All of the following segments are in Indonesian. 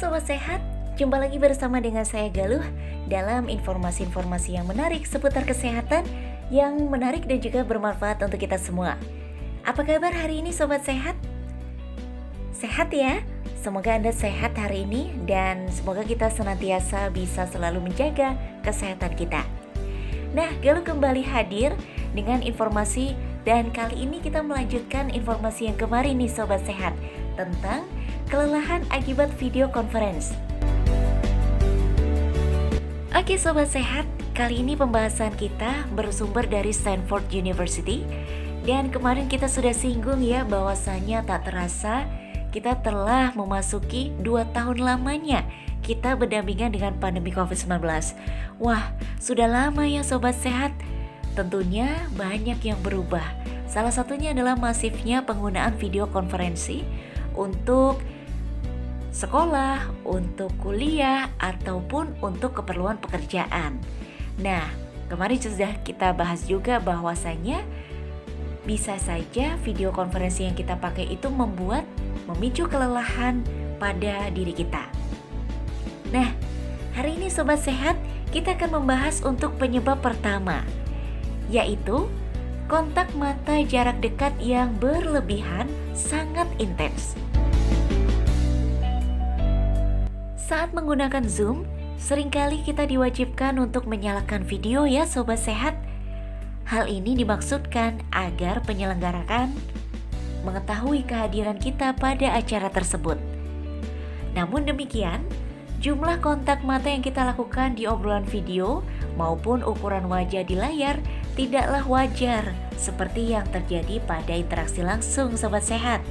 Sobat Sehat, jumpa lagi bersama dengan saya Galuh dalam informasi-informasi yang menarik seputar kesehatan yang menarik dan juga bermanfaat untuk kita semua. Apa kabar hari ini Sobat Sehat? Sehat ya? Semoga Anda sehat hari ini dan semoga kita senantiasa bisa selalu menjaga kesehatan kita. Nah, Galuh kembali hadir dengan informasi dan kali ini kita melanjutkan informasi yang kemarin nih Sobat Sehat tentang kelelahan akibat video conference. Oke Sobat Sehat, kali ini pembahasan kita bersumber dari Stanford University dan kemarin kita sudah singgung ya bahwasanya tak terasa kita telah memasuki dua tahun lamanya kita berdampingan dengan pandemi COVID-19. Wah, sudah lama ya sobat sehat. Tentunya banyak yang berubah. Salah satunya adalah masifnya penggunaan video konferensi untuk sekolah, untuk kuliah, ataupun untuk keperluan pekerjaan. Nah, kemarin sudah kita bahas juga bahwasanya bisa saja video konferensi yang kita pakai itu membuat memicu kelelahan pada diri kita. Nah, hari ini sobat sehat, kita akan membahas untuk penyebab pertama, yaitu kontak mata jarak dekat yang berlebihan sangat intens. Saat menggunakan Zoom, sering kali kita diwajibkan untuk menyalakan video ya sobat sehat. Hal ini dimaksudkan agar penyelenggarakan mengetahui kehadiran kita pada acara tersebut. Namun demikian, jumlah kontak mata yang kita lakukan di obrolan video maupun ukuran wajah di layar tidaklah wajar seperti yang terjadi pada interaksi langsung sobat sehat.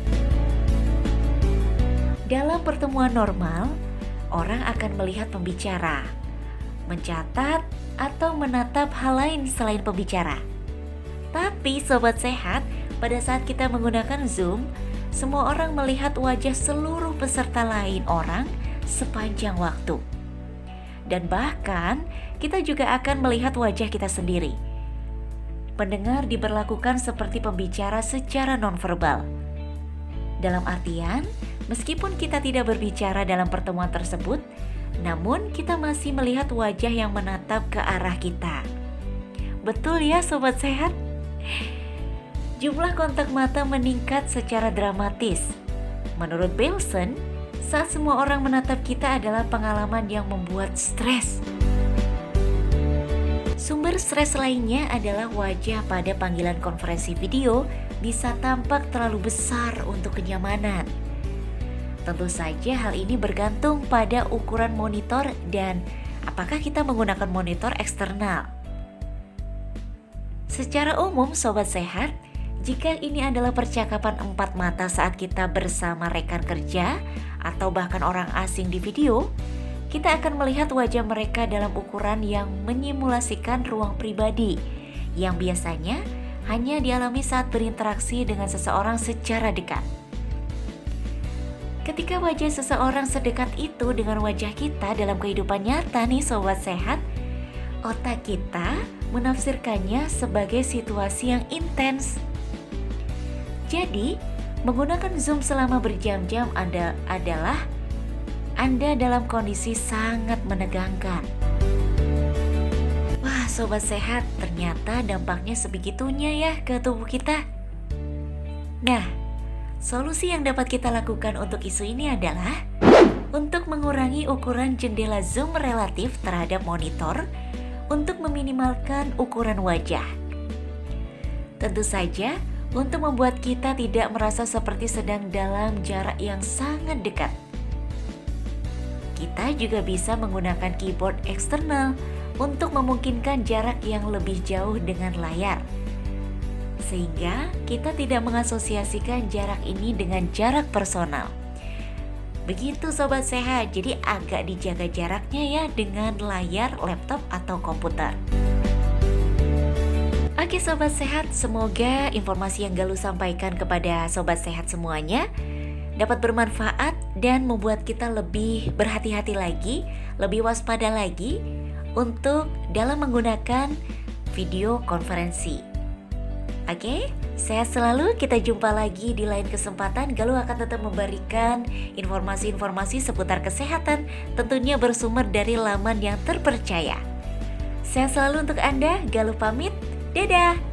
Dalam pertemuan normal, orang akan melihat pembicara, mencatat atau menatap hal lain selain pembicara. Tapi sobat sehat, pada saat kita menggunakan Zoom, semua orang melihat wajah seluruh peserta lain orang sepanjang waktu. Dan bahkan, kita juga akan melihat wajah kita sendiri. Pendengar diberlakukan seperti pembicara secara nonverbal. Dalam artian, meskipun kita tidak berbicara dalam pertemuan tersebut, namun kita masih melihat wajah yang menatap ke arah kita. Betul ya, sobat sehat? jumlah kontak mata meningkat secara dramatis. Menurut Belson, saat semua orang menatap kita adalah pengalaman yang membuat stres. Sumber stres lainnya adalah wajah pada panggilan konferensi video bisa tampak terlalu besar untuk kenyamanan. Tentu saja hal ini bergantung pada ukuran monitor dan apakah kita menggunakan monitor eksternal. Secara umum, sobat sehat, jika ini adalah percakapan empat mata saat kita bersama rekan kerja atau bahkan orang asing di video, kita akan melihat wajah mereka dalam ukuran yang menyimulasikan ruang pribadi yang biasanya hanya dialami saat berinteraksi dengan seseorang secara dekat. Ketika wajah seseorang sedekat itu dengan wajah kita dalam kehidupan nyata nih sobat sehat, otak kita menafsirkannya sebagai situasi yang intens jadi, menggunakan Zoom selama berjam-jam Anda adalah Anda dalam kondisi sangat menegangkan. Wah, sobat sehat, ternyata dampaknya sebegitunya ya ke tubuh kita. Nah, solusi yang dapat kita lakukan untuk isu ini adalah untuk mengurangi ukuran jendela zoom relatif terhadap monitor untuk meminimalkan ukuran wajah. Tentu saja, untuk membuat kita tidak merasa seperti sedang dalam jarak yang sangat dekat. Kita juga bisa menggunakan keyboard eksternal untuk memungkinkan jarak yang lebih jauh dengan layar. Sehingga kita tidak mengasosiasikan jarak ini dengan jarak personal. Begitu sobat sehat, jadi agak dijaga jaraknya ya dengan layar laptop atau komputer. Oke sobat sehat, semoga informasi yang Galuh sampaikan kepada sobat sehat semuanya dapat bermanfaat dan membuat kita lebih berhati-hati lagi, lebih waspada lagi untuk dalam menggunakan video konferensi. Oke, sehat selalu. Kita jumpa lagi di lain kesempatan. Galuh akan tetap memberikan informasi-informasi seputar kesehatan, tentunya bersumber dari laman yang terpercaya. Sehat selalu untuk Anda. Galuh pamit. Dadah.